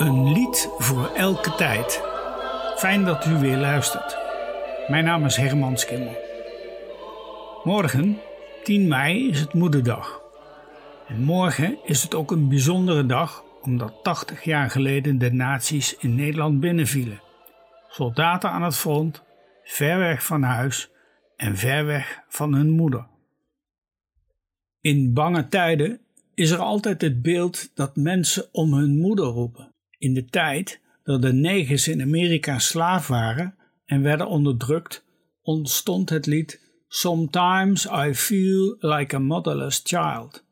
Een lied voor elke tijd. Fijn dat u weer luistert. Mijn naam is Herman Skimmel. Morgen, 10 mei, is het Moederdag. En morgen is het ook een bijzondere dag omdat 80 jaar geleden de nazi's in Nederland binnenvielen. Soldaten aan het front, ver weg van huis en ver weg van hun moeder. In bange tijden is er altijd het beeld dat mensen om hun moeder roepen. In de tijd dat de negers in Amerika slaaf waren en werden onderdrukt, ontstond het lied Sometimes I Feel Like a Motherless Child.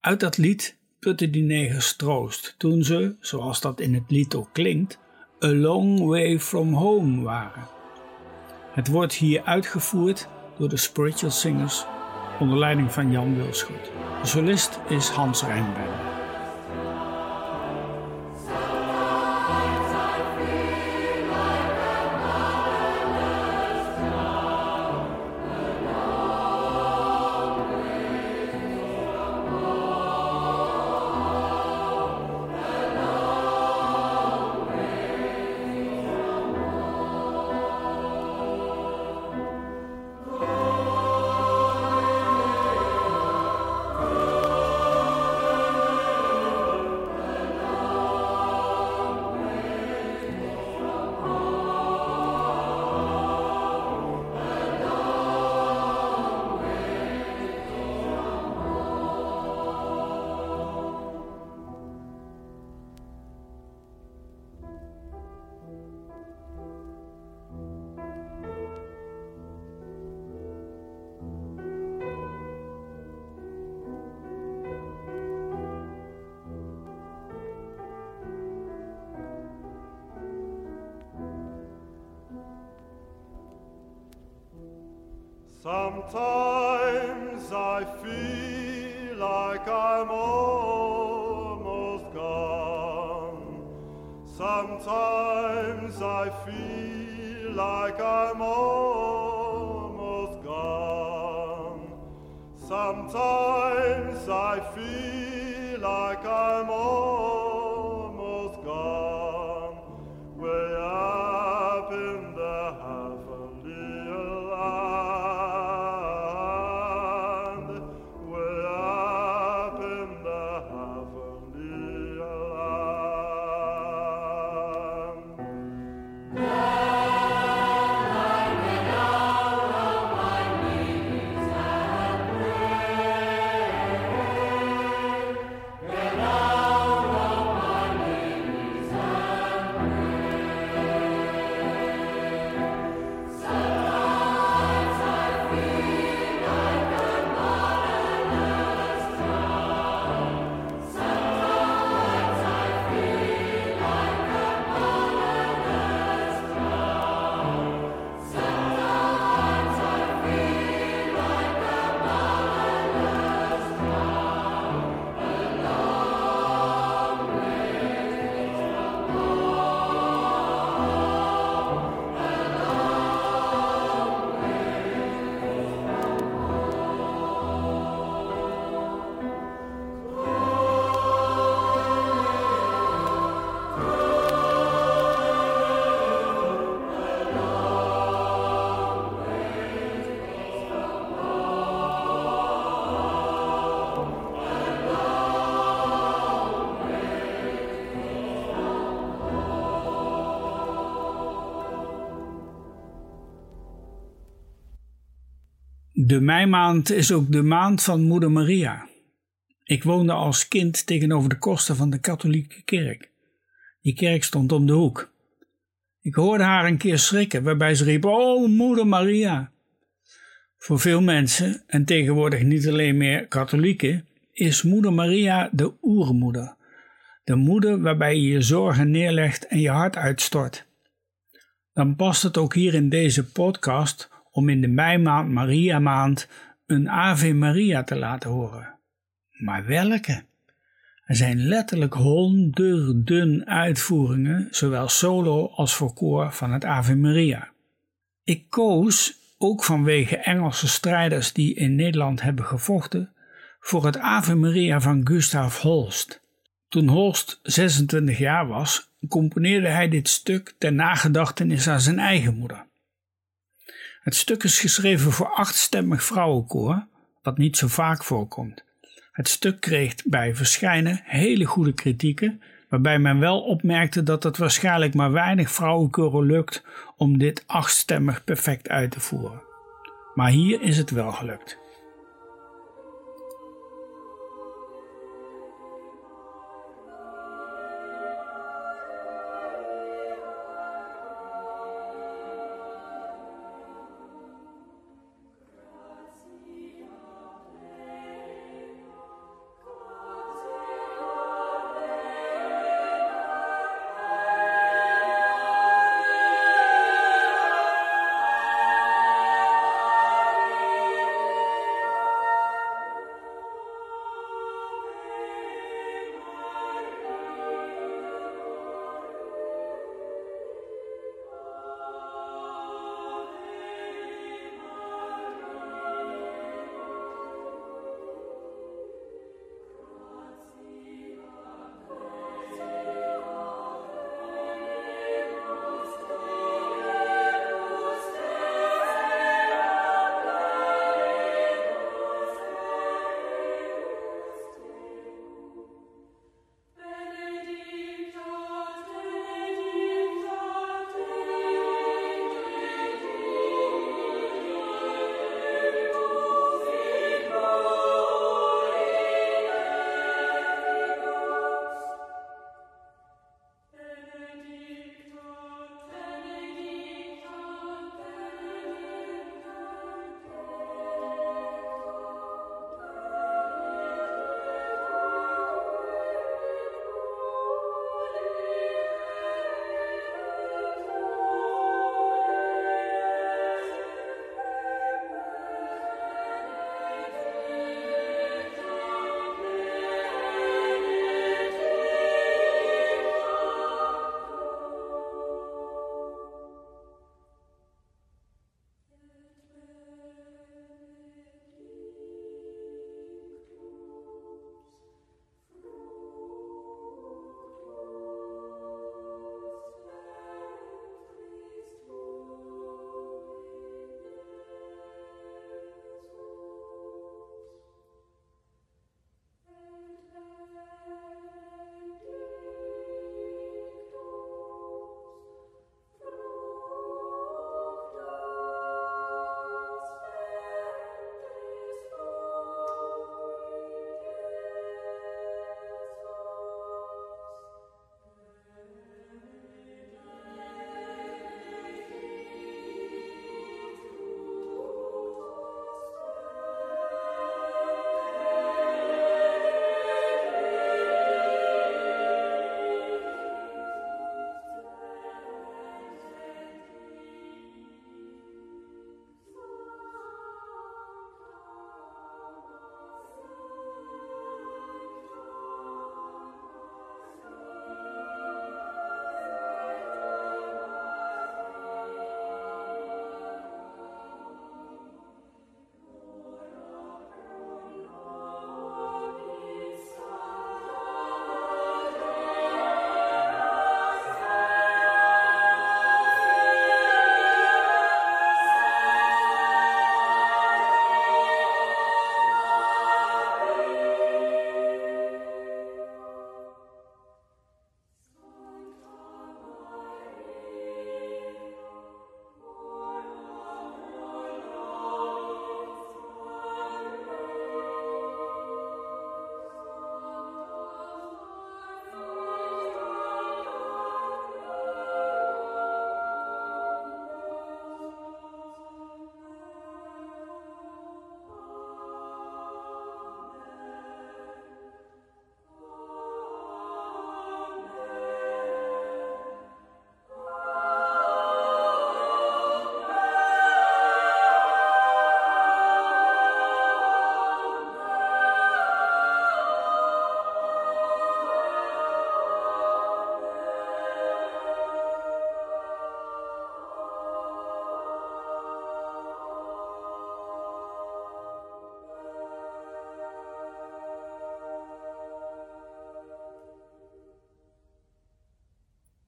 Uit dat lied putten die negers troost toen ze, zoals dat in het lied ook klinkt, a long way from home waren. Het wordt hier uitgevoerd door de spiritual singers onder leiding van Jan Wilschut. De solist is Hans Rijnberg. Sometimes I feel like I'm almost gone. Sometimes I feel like I'm almost gone. Sometimes I feel like I'm almost De meimaand is ook de maand van Moeder Maria. Ik woonde als kind tegenover de kosten van de katholieke kerk. Die kerk stond om de hoek. Ik hoorde haar een keer schrikken, waarbij ze riep: Oh, Moeder Maria! Voor veel mensen, en tegenwoordig niet alleen meer katholieken, is Moeder Maria de oermoeder. De moeder waarbij je je zorgen neerlegt en je hart uitstort. Dan past het ook hier in deze podcast om in de meimaand Maria maand een Ave Maria te laten horen. Maar welke? Er zijn letterlijk honderden uitvoeringen, zowel solo als voor koor van het Ave Maria. Ik koos, ook vanwege Engelse strijders die in Nederland hebben gevochten, voor het Ave Maria van Gustav Holst. Toen Holst 26 jaar was, componeerde hij dit stuk ter nagedachtenis aan zijn eigen moeder. Het stuk is geschreven voor achtstemmig vrouwenkoor, wat niet zo vaak voorkomt. Het stuk kreeg bij verschijnen hele goede kritieken, waarbij men wel opmerkte dat het waarschijnlijk maar weinig vrouwenkoren lukt om dit achtstemmig perfect uit te voeren. Maar hier is het wel gelukt.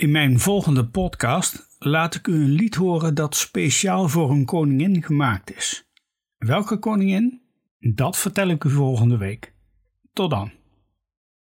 In mijn volgende podcast laat ik u een lied horen dat speciaal voor een koningin gemaakt is. Welke koningin? Dat vertel ik u volgende week. Tot dan.